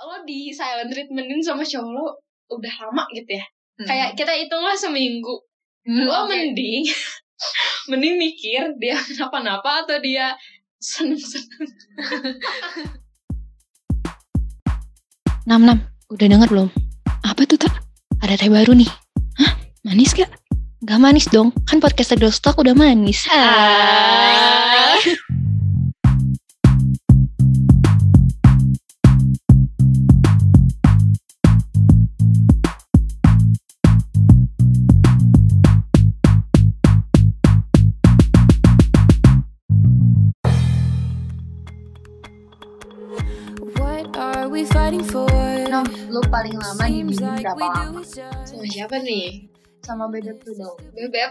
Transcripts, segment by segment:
lo di silent treatmentin sama cowok lo udah lama gitu ya Hmm. kayak kita hitunglah seminggu Hmm, lo oke. mending mending mikir dia kenapa-napa atau dia seneng-seneng Nam Nam, udah denger belum? Apa tuh tak? Ada teh baru nih. Hah? Manis gak? Gak manis dong, kan podcast Girl Talk udah manis. Ah. For? Nom, lu paling lama di berapa lama? sama siapa nih Sama bebek tuh dong. bebek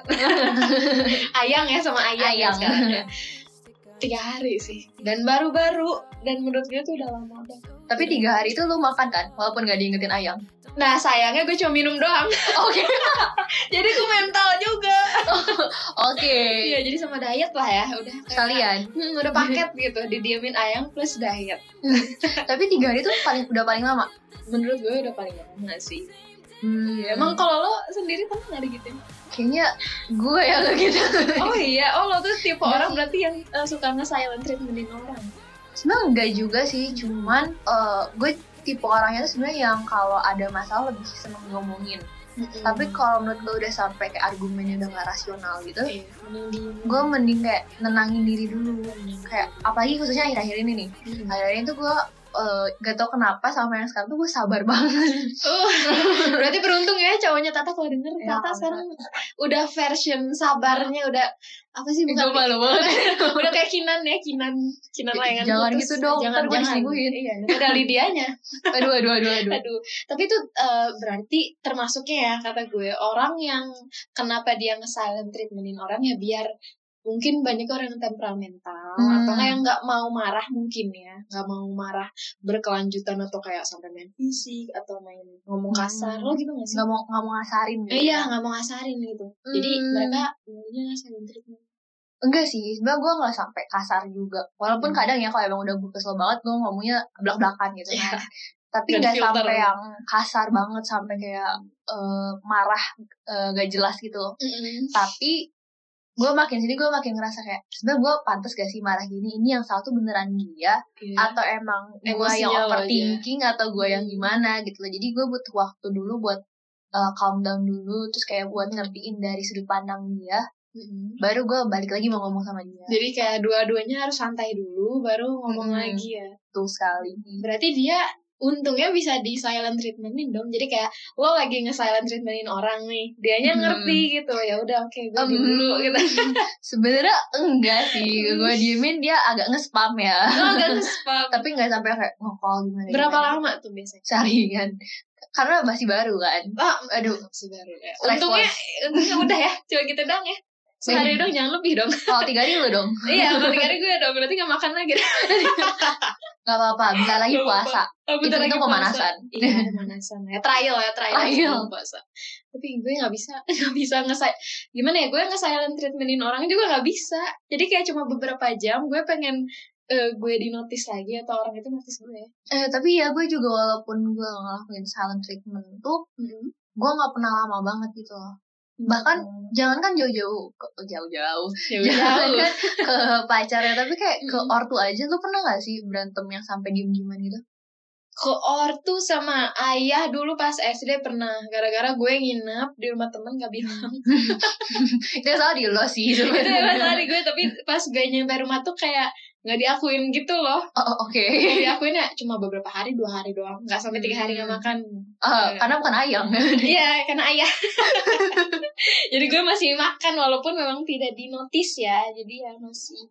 ayang ya sama ayang, ya Ayang. sekarang ya. tiga hari sih dan baru-baru dan menurut gue tuh udah lama udah Tapi tiga hari itu lu makan kan? Walaupun gak diingetin ayang. nah sayangnya gue cuma minum doang Oke. jadi gue mental juga Oke. iya jadi sama diet lah ya udah Sekalian. Hmm, udah paket gitu didiemin ayang plus diet Tapi tiga hari itu paling udah paling lama. menurut gue udah paling lama sih Hmm, emang kalau lo sendiri pernah nggak gitu kayaknya gue yang gitu. oh iya oh lo tuh tipe orang berarti yang eh, suka nge-silent treatmentin orang Sebenarnya enggak juga sih, cuman eh, gue tipe orangnya tuh sebenarnya yang kalau ada masalah lebih seneng ngomongin. Tapi kalau menurut gue udah sampai kayak argumennya udah gak rasional gitu, mending diem. gue mending kayak nenangin diri dulu. Kayak apalagi khususnya akhir-akhir ini nih. Hmm. Akhir-akhir ini tuh gue eh, gak tau kenapa sama yang sekarang tuh gue sabar banget. Oh, berarti beruntung ya cowoknya Tata kalau denger Ya, Tata sekarang udah version sabarnya udah apa sih bukan Gue malu banget. udah kayak Kinan ya Kinan Kinan layangan Jangan putus. gitu dong, jangan gue jangan diselingkuhin. iya udah Lidianya aduh, aduh, aduh, aduh. aduh tapi itu eh, berarti termasuknya ya kata gue orang yang kenapa dia nge-silent treatmentin orang ya biar mungkin banyak orang yang temperamental Hmm. atau nggak yang nggak mau marah mungkin ya nggak mau marah berkelanjutan atau kayak sampai main fisik atau main ngomong kasar Hmm. lo gitu nggak sih Gak mau, gak mau ngasarin gitu. Eh, iya nggak mau ngasarin gitu jadi Hmm. mereka maunya silent treatment Enggak sih, sebenernya gue gak sampai kasar juga. Walaupun Hmm. kadang ya kalau emang udah gue kesel banget, gue ngomongnya belak-belakan gitu Iya. kan. Tapi Nggak sampai yang kasar banget, sampai kayak eh, marah eh, gak jelas gitu. Tapi gue makin sini gue makin ngerasa kayak sebenarnya gue pantas gak sih marah gini ini yang salah tuh beneran dia Iya. atau emang gue yang lo aja. overthinking atau gue yang gimana gitu loh jadi gue butuh waktu dulu buat uh, calm down dulu terus kayak buat ngertiin dari sudut pandang dia Mm-mm. baru gue balik lagi mau ngomong sama dia jadi kayak dua-duanya harus santai dulu baru ngomong Mm-mm. lagi ya betul sekali Berarti dia untungnya bisa di silent treatmentin dong. Jadi kayak lo lagi nge-silent treatmentin orang nih, dianya Hmm. ngerti gitu. Ya udah oke gue Em, diem dulu gitu. sebenarnya enggak sih gue diemin dia agak nge-spam ya Lo agak nge-spam. tapi nggak sampai kayak ngokol gimana Berapa gimana. lama tuh biasanya? seharian karena masih baru kan Ah, aduh masih baru ya. Untungnya, untungnya udah ya. Coba gitu dong ya. Sehari dong, jangan lebih dong. kalau tiga hari lu dong iya, kalau tiga hari gue dong. Berarti gak makan lagi. nggak apa-apa bentar lagi puasa Oh, bentar Itu- lagi itu puasa. pemanasan. Iya, pemanasan. Ya, trial ya, trial. Trial. sebelum puasa. Tapi gue gak bisa, gak bisa nge Gimana ya, gue nge-silent treatmentin orang juga gak bisa. Jadi kayak cuma beberapa jam, gue pengen eh, gue di notice lagi atau orang itu notice gue. eh tapi ya gue juga walaupun gue ngelakuin silent treatment tuh gue nggak pernah lama banget gitu loh bahkan jangan kan jauh-jauh jauh-jauh. Jangan kan ke pacarnya tapi kayak ke Mm. ortu aja. Lu pernah gak sih berantem yang sampai diem-dieman gitu? Ke ortu sama ayah dulu pas SD pernah. Gara-gara gue nginep di rumah temen gak bilang. itu salah di lo sih itu salah di gue, tapi pas gue nyampe rumah tuh kayak gak diakuin gitu loh. oh, oke Gak diakuin ya cuma beberapa hari, dua hari doang. Gak sampai tiga hari gak Hmm. makan. Ah, karena bukan ayam Iya, karena ayah. Jadi gue masih makan walaupun memang tidak dinotis ya. Jadi ya masih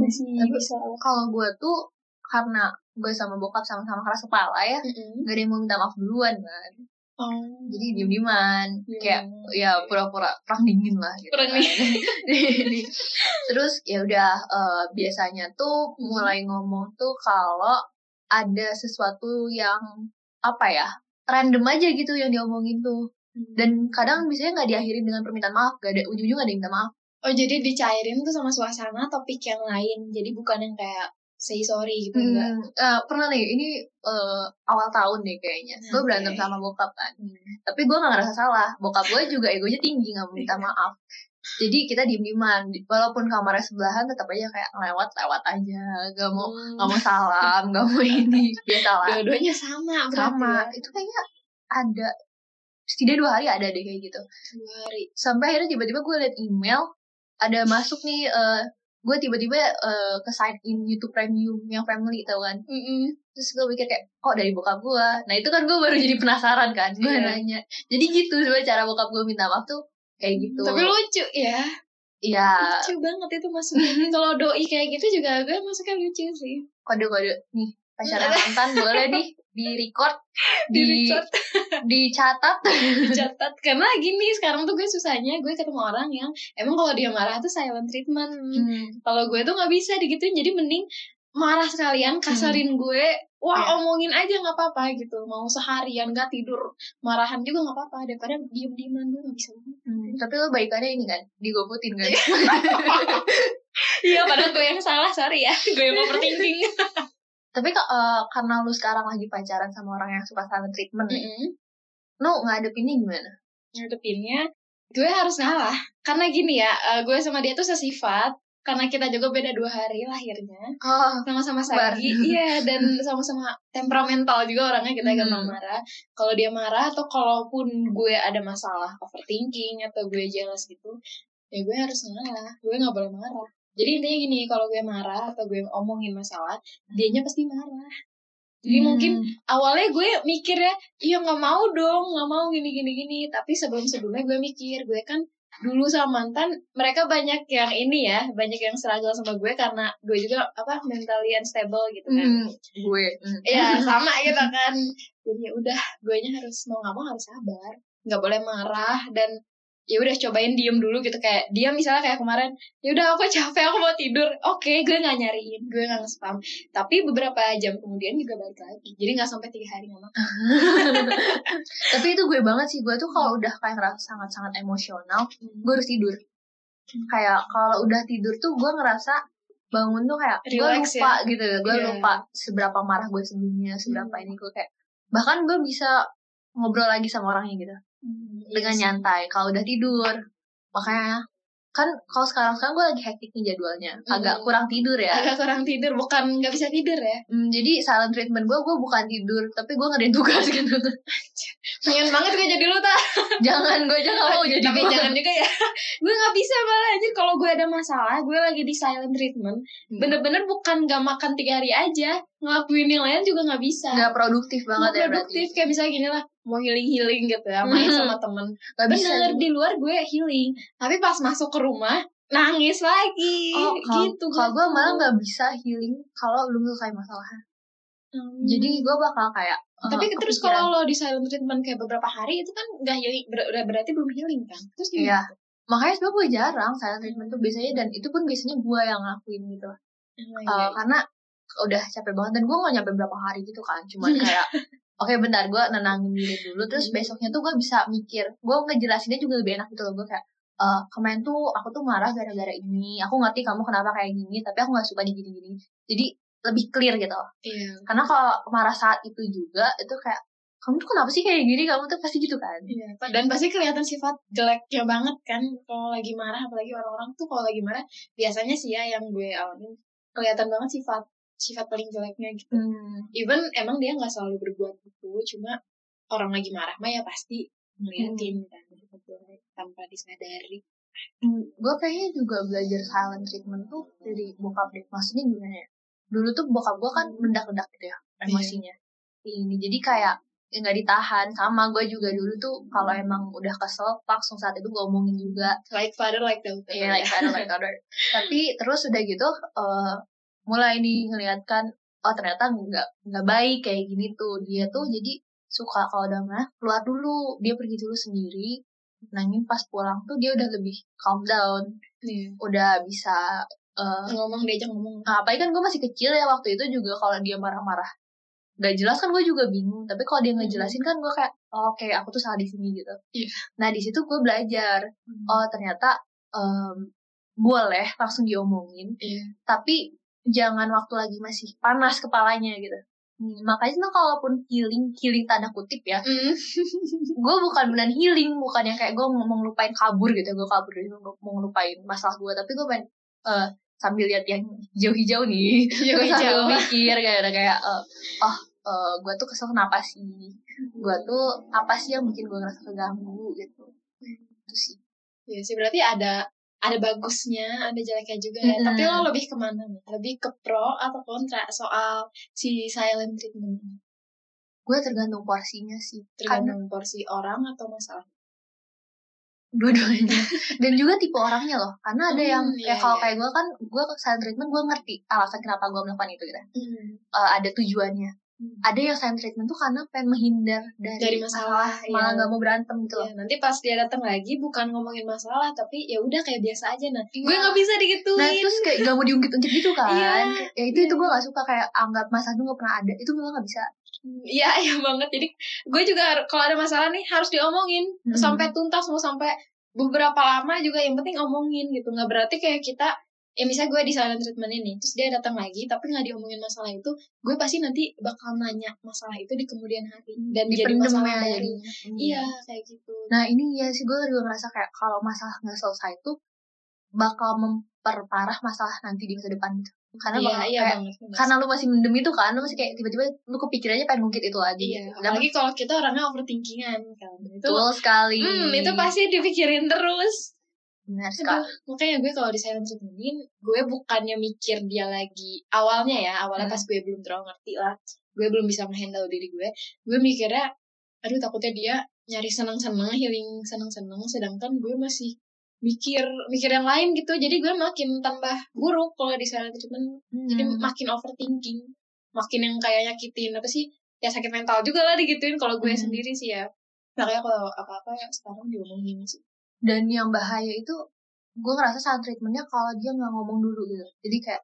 masih Tapi bisa. kalau gue tuh karena gue sama bokap sama-sama keras kepala ya Mm-mm. gak ada yang mau minta maaf duluan kan Oh. jadi diem-dieman Iya. kayak ya pura-pura perang dingin lah gitu Perang kan. terus ya udah eh, biasanya tuh Hmm. mulai ngomong tuh kalau ada sesuatu yang apa ya random aja gitu yang diomongin tuh dan kadang biasanya nggak diakhiri dengan permintaan maaf gak ada ujung-ujung gak ada yang minta maaf Oh jadi dicairin tuh sama suasana topik yang lain. Jadi bukan yang kayak say sorry gitu enggak? Hmm, eh, pernah nih ini eh, awal tahun deh kayaknya. Gue Oke. berantem sama bokap kan. Tapi gue gak ngerasa salah. Bokap gue juga egonya tinggi gak minta maaf. Jadi kita diem dieman walaupun kamarnya sebelahan tetap aja kayak lewat lewat aja. Gak mau Hmm. gak mau salam gak mau ini. Biasa lah. Dua-duanya sama sama. ya. itu kayaknya ada setidaknya dua hari ada deh kayak gitu. Dua hari. Sampai akhirnya tiba-tiba gue liat email ada masuk nih eh gue tiba-tiba eh, ke sign in YouTube Premium yang family tau kan? Terus gue mikir kayak kok dari bokap gue nah itu kan gue baru jadi penasaran kan gue Iya. nanya. Jadi gitu sebenarnya cara bokap gue minta maaf tuh kayak gitu. tapi lucu ya. Iya. Lucu banget itu masuknya kalau doi kayak gitu juga gue masuknya lucu sih. Kode-kode. Nih pacaran mantan boleh nih di record di di dicatat. Dicatat. Karena gini sekarang tuh gue susahnya gue ketemu orang yang emang kalau dia marah tuh silent treatment. Hmm. kalau gue tuh nggak bisa digituin jadi mending marah sekalian kasarin gue. Wah Iya. omongin aja nggak apa-apa gitu. Mau seharian nggak tidur marahan juga nggak apa-apa. Daripada diem dieman gue nggak bisa. Hmm, tapi lo baikannya ini kan digoputin kan? Iya padahal gue yang salah sorry ya. Gue yang overthinking tapi eh, karena lu sekarang lagi pacaran sama orang yang suka silent treatment nih Mm-mm. lu ngadepinnya gimana? Ngadepinnya gue harus ngalah. Karena gini ya eh, gue sama dia tuh sesifat karena kita juga beda dua hari lahirnya. Oh sama-sama sagi iya dan sama-sama temperamental juga orangnya kita Hmm. gampang marah. Kalau dia marah atau kalaupun gue ada masalah overthinking atau gue jealous gitu ya gue harus ngalah. Gue nggak boleh marah jadi intinya gini kalau gue marah atau gue omongin masalah dianya pasti marah. Jadi mungkin awalnya gue mikir ya iya nggak mau dong nggak mau gini gini gini. Tapi sebelum sebelumnya gue mikir gue kan dulu sama mantan mereka banyak yang ini ya banyak yang struggle sama gue karena gue juga apa mentally unstable gitu kan. Hmm, gue hmm. ya sama gitu kan. Jadi ya udah gue nya harus mau nggak mau harus sabar nggak boleh marah dan ya udah cobain diem dulu gitu kayak dia misalnya kayak kemarin ya udah aku capek aku mau tidur. Oke gue nggak nyariin gue nggak nge-spam. Tapi beberapa jam kemudian juga balik lagi jadi nggak sampai tiga hari nggak makan. Tapi itu gue banget sih gue tuh kalau udah kayak ngerasa sangat-sangat emosional gue harus tidur. Kayak kalau udah tidur tuh gue ngerasa bangun tuh kayak gue lupa gitu gue Iya. lupa seberapa marah gue sebelumnya seberapa Hmm. ini gue kayak bahkan gue bisa ngobrol lagi sama orangnya gitu dengan Yes. nyantai kalau udah tidur. Makanya kan kalau sekarang sekarang gue lagi hektik nih jadwalnya. Agak Hmm. kurang tidur ya. Agak kurang tidur bukan nggak bisa tidur ya? Hmm, jadi silent treatment gue gue bukan tidur tapi gue ngerjain tugas gitu. Pengen banget gue jadi lu tak jangan gue aja gak mau jadi tapi gue jangan juga ya. Gue nggak bisa malah anjir. Kalau gue ada masalah gue lagi di silent treatment Hmm. bener-bener bukan gak makan tiga hari aja ngelakuin yang lain juga nggak bisa. Nggak produktif banget Nggak ya produktif berarti. kayak misalnya gini lah mau healing healing gitu ya main sama temen nggak bisa bener di luar gue healing tapi pas masuk ke rumah nangis lagi Oh, kalau gitu kalau gue malah nggak bisa healing kalau belum selesai masalahnya. Hmm. Jadi gue bakal kayak. eh, tapi terus kepikiran. kalau lo di silent treatment kayak beberapa hari itu kan nggak healing ber- ber- berarti belum healing kan terus gimana? Iya. makanya sebenarnya gue jarang silent treatment tuh biasanya dan itu pun biasanya gue yang ngelakuin gitu. Oh, iya, iya. karena udah capek banget dan gue gak nyampe berapa hari gitu kan. Cuman kayak Oke bentar gue nenangin diri dulu. Terus besoknya tuh gue bisa mikir Gue ngejelasinnya juga lebih enak gitu loh. Gue kayak eh kemarin tuh aku tuh marah gara-gara ini. Aku ngerti kamu kenapa kayak gini Tapi aku gak suka di gini-gini. Jadi lebih clear gitu. Iya. Karena kalau marah saat itu juga Itu kayak Kamu tuh kenapa sih kayak gini? Kamu tuh pasti gitu kan? Iya, dan pasti kelihatan sifat jeleknya banget kan kalau lagi marah. Apalagi orang-orang tuh kalau lagi marah biasanya sih ya yang gue alamin kelihatan banget sifat sifat paling jeleknya gitu. hmm. Even emang dia nggak selalu berbuat itu, cuma orang lagi marah mah ya pasti ngeliatin kan sifat jelek tanpa disadari. Gue kayaknya juga belajar silent treatment tuh Dari bokap deh Maksudnya gimana ya Dulu tuh bokap gue kan mendak-ledak gitu ya Emosinya Ini jadi kayak ya nggak ditahan sama gue juga dulu tuh kalau emang udah kesel langsung saat itu gue omongin juga Like father like daughter. Iya, like father, like daughter. Tapi terus udah gitu, eh mulai nih ngeliatkan, oh ternyata nggak nggak baik kayak gini tuh. Dia tuh jadi suka kalau udah marah keluar dulu, dia pergi dulu sendiri. Nangin pas pulang tuh dia udah lebih calm down, Iya. udah bisa. eh Ngomong diajak ngomong. nah, apalagi kan gue masih kecil ya waktu itu juga kalau dia marah-marah gak jelas kan gue juga bingung tapi kalau dia ngejelasin kan gue kayak oh, oke aku tuh salah di sini gitu Iya. nah di situ gue belajar oh ternyata em, boleh langsung diomongin Iya. tapi jangan waktu lagi masih panas kepalanya gitu. Hmm, makanya tuh kalaupun healing healing tanda kutip ya. Mm. gue bukan beneran healing bukan yang kayak gue mau ngelupain kabur gitu gue kabur dari mau ngelupain masalah gue tapi gue pengen eh, sambil lihat yang hijau-hijau nih. Gue sambil mikir kayak kayak eh, oh gue tuh kesel kenapa sih? Gue tuh apa sih yang bikin gue ngerasa keganggu gitu. Itu sih. Iya sih berarti ada ada bagusnya, ada jeleknya juga ya. Mm-mm. Tapi lo lebih ke mana nih? Lebih ke pro atau kontra soal si silent treatment ini? gue tergantung porsinya sih Tergantung porsi orang atau masalah. dua-duanya dan juga tipe orangnya loh karena ada yang Hmm, iya, kayak kalau iya. kayak gue kan gue silent treatment gue ngerti alasan kenapa gue melakukan itu gitu Eh, ada tujuannya Hmm. ada yang silent treatment tuh karena pengen menghindar dari, Dari masalah, malah iya. nggak mau berantem gitu loh Ya, nanti pas dia datang lagi bukan ngomongin masalah tapi ya udah kayak biasa aja nah. Iya. Gue nggak bisa digituin. nah terus kayak gak mau diungkit-ungkit gitu kan Iya, ya itu itu gue gak suka kayak anggap masa itu gak pernah ada itu gue gak bisa Iya, iya banget. Jadi gue juga kalau ada masalah nih harus diomongin Hmm. sampai tuntas mau sampai beberapa lama juga yang penting omongin gitu. Nggak berarti kayak kita ya misalnya gue di silent treatment ini terus dia datang lagi tapi nggak diomongin masalah itu gue pasti nanti bakal nanya masalah itu di kemudian hari dan jadi masalah ya baru. jadinya. iya kayak gitu. Nah ini ya sih gue juga ngerasa kayak kalau masalah nggak selesai tuh bakal memperparah masalah nanti di masa depan gitu. Karena iya bakal iya kayak banget karena lu masih mendem itu kan lu masih kayak tiba-tiba lu kepikirannya pengen ngungkit itu lagi iya gitu. Dan apalagi kalau kita orangnya overthinkingan kan. Itu betul sekali. hmm, itu pasti dipikirin terus benar sekali makanya gue kalau di silent treatment gue bukannya mikir dia lagi awalnya ya awalnya Hmm. pas gue belum terlalu ngerti lah gue belum bisa menghandle diri gue gue mikirnya aduh takutnya dia nyari senang-senang healing senang-senang sedangkan gue masih mikir mikir yang lain gitu jadi gue makin tambah buruk kalau di silent treatment jadi Hmm. makin overthinking makin yang kayak nyakitin apa sih ya sakit mental juga lah digituin kalau gue Hmm. sendiri sih ya makanya kalau apa-apa ya sekarang diomongin sih dan yang bahaya itu gue ngerasa saat treatmentnya kalau dia nggak ngomong dulu gitu. Jadi kayak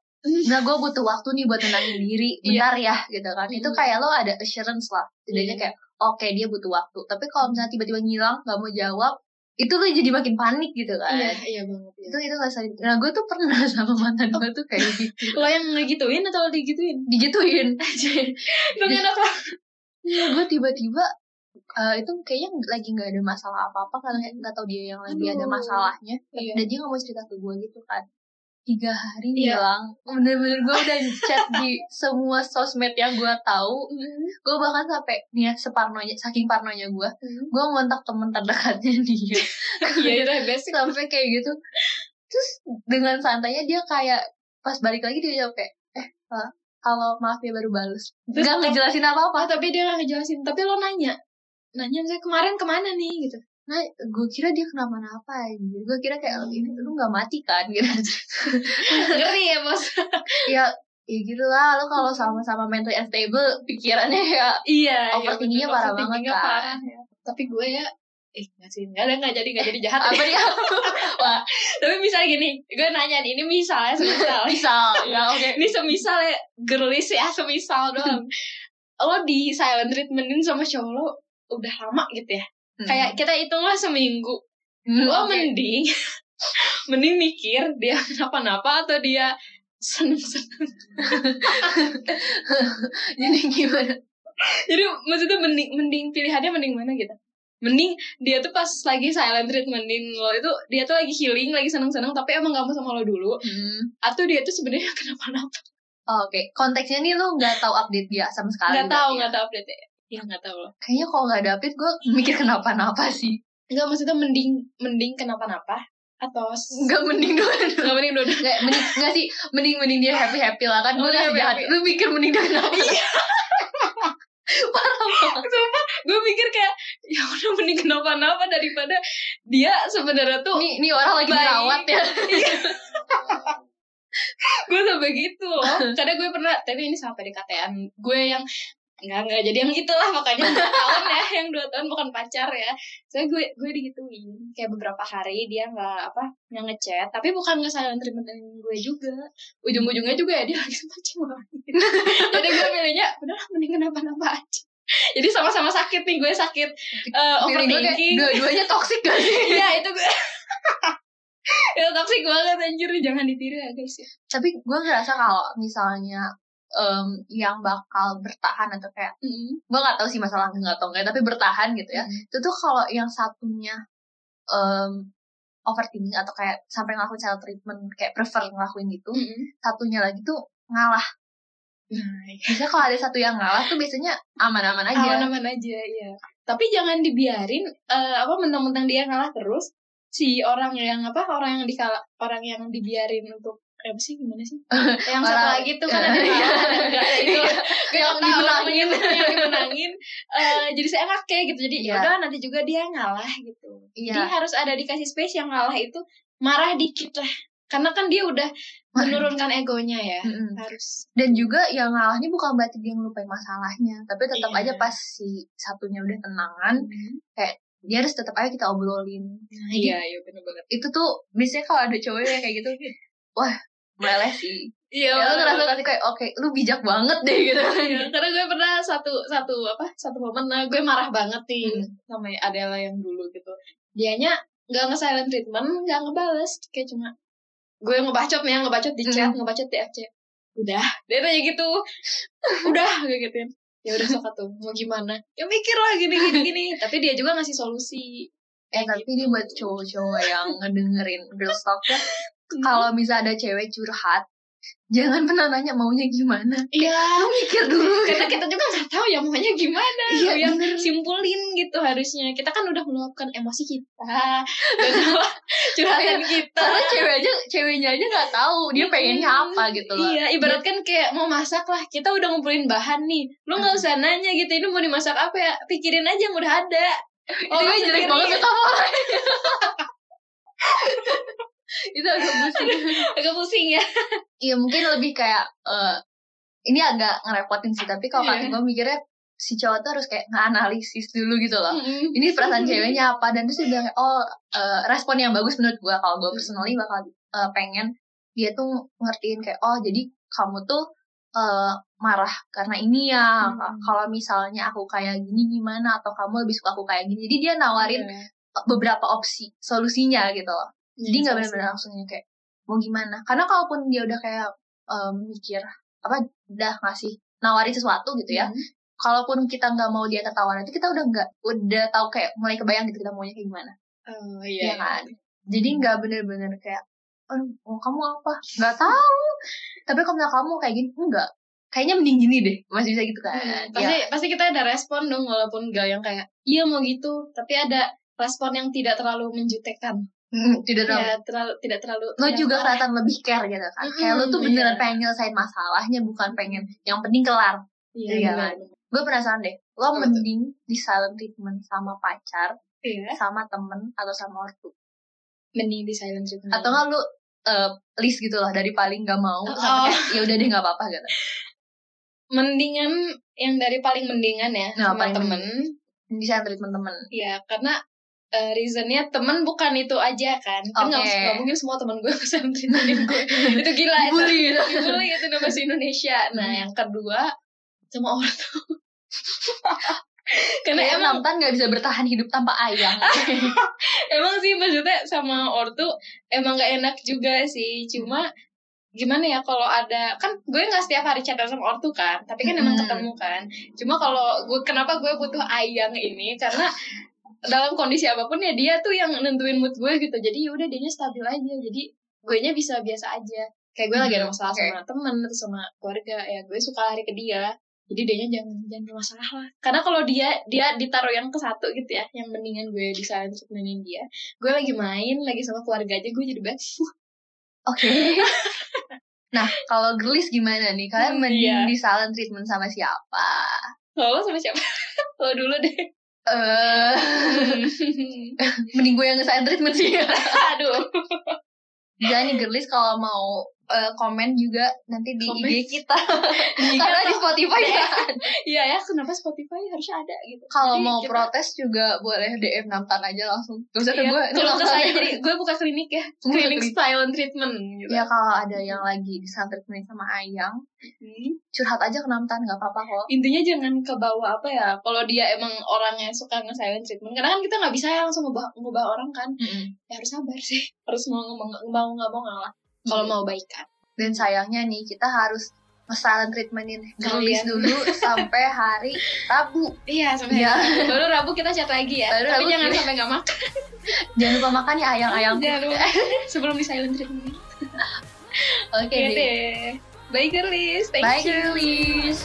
nah gue butuh waktu nih buat tenangin diri bentar ya gitu kan. Itu kayak lo ada assurance lah jadinya Iya. kayak oke dia butuh waktu. Tapi kalau misalnya tiba-tiba ngilang nggak mau jawab itu lo jadi makin panik gitu kan. Iya iya banget ya. itu itu nggak sering nah gue tuh pernah sama mantan gue tuh kayak gitu. Lo yang ngegituin atau digituin? Digituin. Dong enak lah. iya gue tiba-tiba eh, itu kayaknya lagi nggak ada masalah apa-apa karena nggak tahu dia yang lagi ada Aduh. masalahnya Iya. dan dia nggak mau cerita ke gue gitu kan tiga hari Iya. hilang bener-bener gue udah chat di semua sosmed yang gue tahu gue bahkan sampai nih ya separnonya saking parnonya gue gue ngontak temen terdekatnya dia Iya itu basic. sampai kayak gitu terus dengan santainya dia kayak pas balik lagi dia jawab kayak eh eh, kalau maaf ya baru balas nggak ngejelasin apa apa Oh, tapi dia gak ngejelasin. Tapi lo nanya. Nanya misalnya kemarin ke mana nih gitu. nah gue kira dia kenapa-napa ya gue kira kayak ini lu nggak mati kan gitu Ngeri ya bos. ya ya gitu lah lo kalau sama-sama mental unstable pikirannya ya Iya. Overthinkingnya parah banget, kan. parah, ya. Tapi gue ya eh nggak sih nggak ada nggak jadi nggak jadi jahat apa dia wah tapi misalnya gini gue nanya nih ini misalnya semisal misal ya oke ini semisal ya girlish ya semisal doang lo di silent treatmentin sama cowok lo udah lama gitu ya. Kayak kita hitunglah seminggu. Hmm, lo oke. mending mending mikir dia kenapa-napa atau dia seneng-seneng. Jadi gimana? Jadi maksudnya mending mending pilihannya mending mana gitu? Mending dia tuh pas lagi silent treatmentin lo itu dia tuh lagi healing lagi seneng-seneng tapi emang gak mau sama lo dulu. Hmm. atau dia tuh sebenarnya kenapa-napa. Oh, oke. Konteksnya nih lu nggak tahu update dia sama sekali nggak tahu berarti ya? nggak tahu update ya ya nggak tahu loh kayaknya kalau nggak ada update gue mikir kenapa-napa sih. Nggak maksudnya mending mending kenapa-napa atau nggak mending dulu nggak mending dua nggak mending nggak sih mending mending dia happy happy lah kan gue Oh, nggak happy jahat. lu mikir mending dia kenapa parah banget. Gue mikir kayak ya udah mending kenapa-napa daripada dia sebenarnya tuh nih nih orang lagi Baik. dirawat ya. Gue sampai gitu loh. Karena gue pernah tapi ini sama PDKT-an gue yang nggak nggak jadi yang itulah makanya dua tahun ya. Yang dua tahun bukan pacar ya. Saya gue gue digituin. Kayak beberapa hari dia nggak apa nggak ngechat. Tapi bukan nggak silent treatment gue juga. Ujung-ujungnya juga ya dia lagi sama cewek jadi gue pilihnya udah mending kenapa-napa aja. Jadi sama-sama sakit nih gue sakit kayak overthinking. dua-duanya toxic gak sih? Iya itu gue. Ya toxic banget anjir. Jangan ditiru ya guys ya. Tapi gue ngerasa kalau misalnya em, yang bakal bertahan atau kayak gue nggak tahu sih masalah nggak atau enggak tapi bertahan gitu ya. Hmm. itu tuh kalau yang satunya em, overthinking atau kayak sampai ngelakuin self treatment kayak prefer ngelakuin gitu satunya lagi tuh ngalah. Nah biasanya kalau ada satu yang ngalah tuh biasanya aman-aman aja. Aman-aman aja ya tapi jangan dibiarin eh, apa mentang-mentang dia ngalah terus si orang yang apa orang yang dikala orang yang dibiarin untuk apa sih gimana sih? Yang satu lagi tuh kan ada enggak ada itu dimenangin. dimenangin yang dimenangin eh, jadi saya kayak gitu. Jadi ya udah nanti juga dia ngalah gitu. Iya. jadi harus ada dikasih space yang ngalah itu marah dikit lah. Karena kan dia udah menurunkan egonya ya. Mm-mm. harus. Dan juga yang ngalahnya bukan berarti dia ngelupain masalahnya. Tapi tetap Iya. aja pas si satunya udah tenangan dia harus tetap aja kita obrolin. Nah, iya iya bener banget. Itu tuh biasanya kalau ada cowok yang kayak gitu wah meleleh sih. Iya ya lu ngerasa nanti kayak oke lu bijak banget deh gitu. Iya, karena gue pernah satu satu apa satu momen nah gue marah banget nih Hmm. sama Adela yang dulu gitu. Dianya nggak nge silent treatment nggak ngebales kayak cuma gue ngebacot nih ngebacot di chat Hmm. ngebacot di FC udah dia nanya gitu. Udah kayak gituin ya udah sok tuh mau gimana? Ya mikir lah gini gini gini. Tapi dia juga ngasih solusi. Eh tapi ini buat cowok-cowok yang ngedengerin girls talk ya kalau misalnya ada cewek curhat jangan pernah nanya maunya gimana. Iya. Lu mikir dulu. Karena kita juga nggak tahu ya maunya gimana. Iya, yang bener. simpulin gitu harusnya. Kita kan udah meluapkan emosi kita. Dan curhatan kita. Karena cewek aja ceweknya aja nggak tahu dia pengennya apa gitu loh. Iya ibarat kan kayak mau masak lah. Kita udah ngumpulin bahan nih. Lu nggak usah nanya gitu. Ini mau dimasak apa ya? Pikirin aja yang udah ada oh gue jelek banget orang itu agak pusing. agak pusing ya. Iya mungkin lebih kayak eh, ini agak ngerepotin sih tapi kalau kata gue mikirnya si cowok tuh harus kayak nganalisis dulu gitu loh. Ini perasaan ceweknya apa? Dan terus dia bilang oh eh, respon yang bagus menurut gue kalau gue personally bakal eh, pengen dia tuh ngertiin kayak oh jadi kamu tuh eh, marah karena ini ya. Hmm. kalau misalnya aku kayak gini gimana? Atau kamu lebih suka aku kayak gini? Jadi dia nawarin Iya. beberapa opsi solusinya gitu loh jadi Iya, nggak benar-benar langsungnya kayak mau gimana? Karena kalaupun dia udah kayak em, mikir apa udah ngasih nawarin sesuatu gitu ya. Hmm. kalaupun kita nggak mau dia tertawa nanti kita udah nggak udah tahu kayak mulai kebayang gitu kita maunya kayak gimana. Oh Iya iya kan? jadi nggak bener-bener kayak "Eh, mau kamu apa? Nggak tahu. Tapi kalau misalnya kamu kayak gini enggak. Kayaknya mending gini deh masih bisa gitu kan? Hmm, Iya. pasti pasti kita ada respon dong walaupun gak yang kayak iya mau gitu. Tapi ada respon yang tidak terlalu menjutekan Mm, tidak tahu ya terlalu tidak terlalu lo yang juga kelihatan lebih care gitu kan? Kayak lo tuh beneran iya. pengen nyelesain masalahnya bukan pengen yang penting kelar. Iya, Iya benar, kan? gue penasaran deh lo tuh? mending di silent treatment sama pacar iya. sama temen atau sama ortu? Mending di silent treatment. Atau nggak lu eh, list gitu lah dari paling nggak mau Oh. sampai kayak ya udah deh nggak apa-apa gitu. Mendingan yang dari paling mendingan ya Nah, sama paling temen. di silent treatment temen. Ya karena eh, reasonnya temen bukan itu aja kan kan nggak Oke. nggak mungkin semua temen gue treatmentin gue itu gila itu Bully gitu. itu udah bahasa Indonesia nah Hmm. yang kedua sama ortu karena Kayak emang Nampan nggak bisa bertahan hidup tanpa ayang emang sih maksudnya sama ortu emang gak enak juga sih cuma gimana ya kalau ada kan gue nggak setiap hari chatan sama ortu kan tapi kan emang Hmm. ketemu kan cuma kalau gue kenapa gue butuh ayang ini karena dalam kondisi apa pun ya dia tuh yang nentuin mood gue gitu. Jadi yaudah dia stabil aja. Jadi gue nya bisa biasa aja. Kayak gue lagi ada masalah Oke. sama temen atau sama keluarga ya gue suka lari ke dia. Jadi dia nya jangan jangan bermasalah lah. Karena kalau dia dia ditaruh yang ke satu gitu ya yang mendingan gue bisa treatmentin dia gue lagi main lagi sama keluarga aja gue jadi bad. Oke. Nah kalau gelis gimana nih? Kalian Hmm, mending iya. di silent treatment sama siapa? Kalau sama siapa? Lo dulu deh eh. Mending gue yang nge silent treatment sih. Aduh. Jadi nih gelis kalau mau eh, komen juga nanti di Komen. IG kita Di karena di Spotify ya Iya ya, kenapa Spotify harusnya ada gitu. kalau mau kita- protes juga boleh DM Namtan aja langsung gak usah ke Iya, gue kalau ke saya jadi gue buka klinik ya, klinik klinik. silent treatment gitu. ya kalau ada yang lagi disantrenin sama Ayang Hmm. curhat aja ke Namtan nggak apa-apa kok Intinya jangan ke bawah apa ya, kalau dia emang orang yang suka nge silent treatment, karena kan kita nggak bisa ya langsung ngubah, ngubah orang kan, ya harus sabar sih, harus mau ngomong mau nggak mau ngalah. Kalau Iya. mau baikan. dan sayangnya nih kita harus nge-silent treatmentin girlies Kalian. dulu sampai hari Rabu Iya, sampai Iya. baru Rabu kita chat lagi ya. Baru Tapi Rabu jangan kita- sampai nggak makan. jangan lupa makan ya ayang-ayang Jangan lupa sebelum di silent treatment. oke Oke deh deh. Bye girlies. Thank bye you. girlies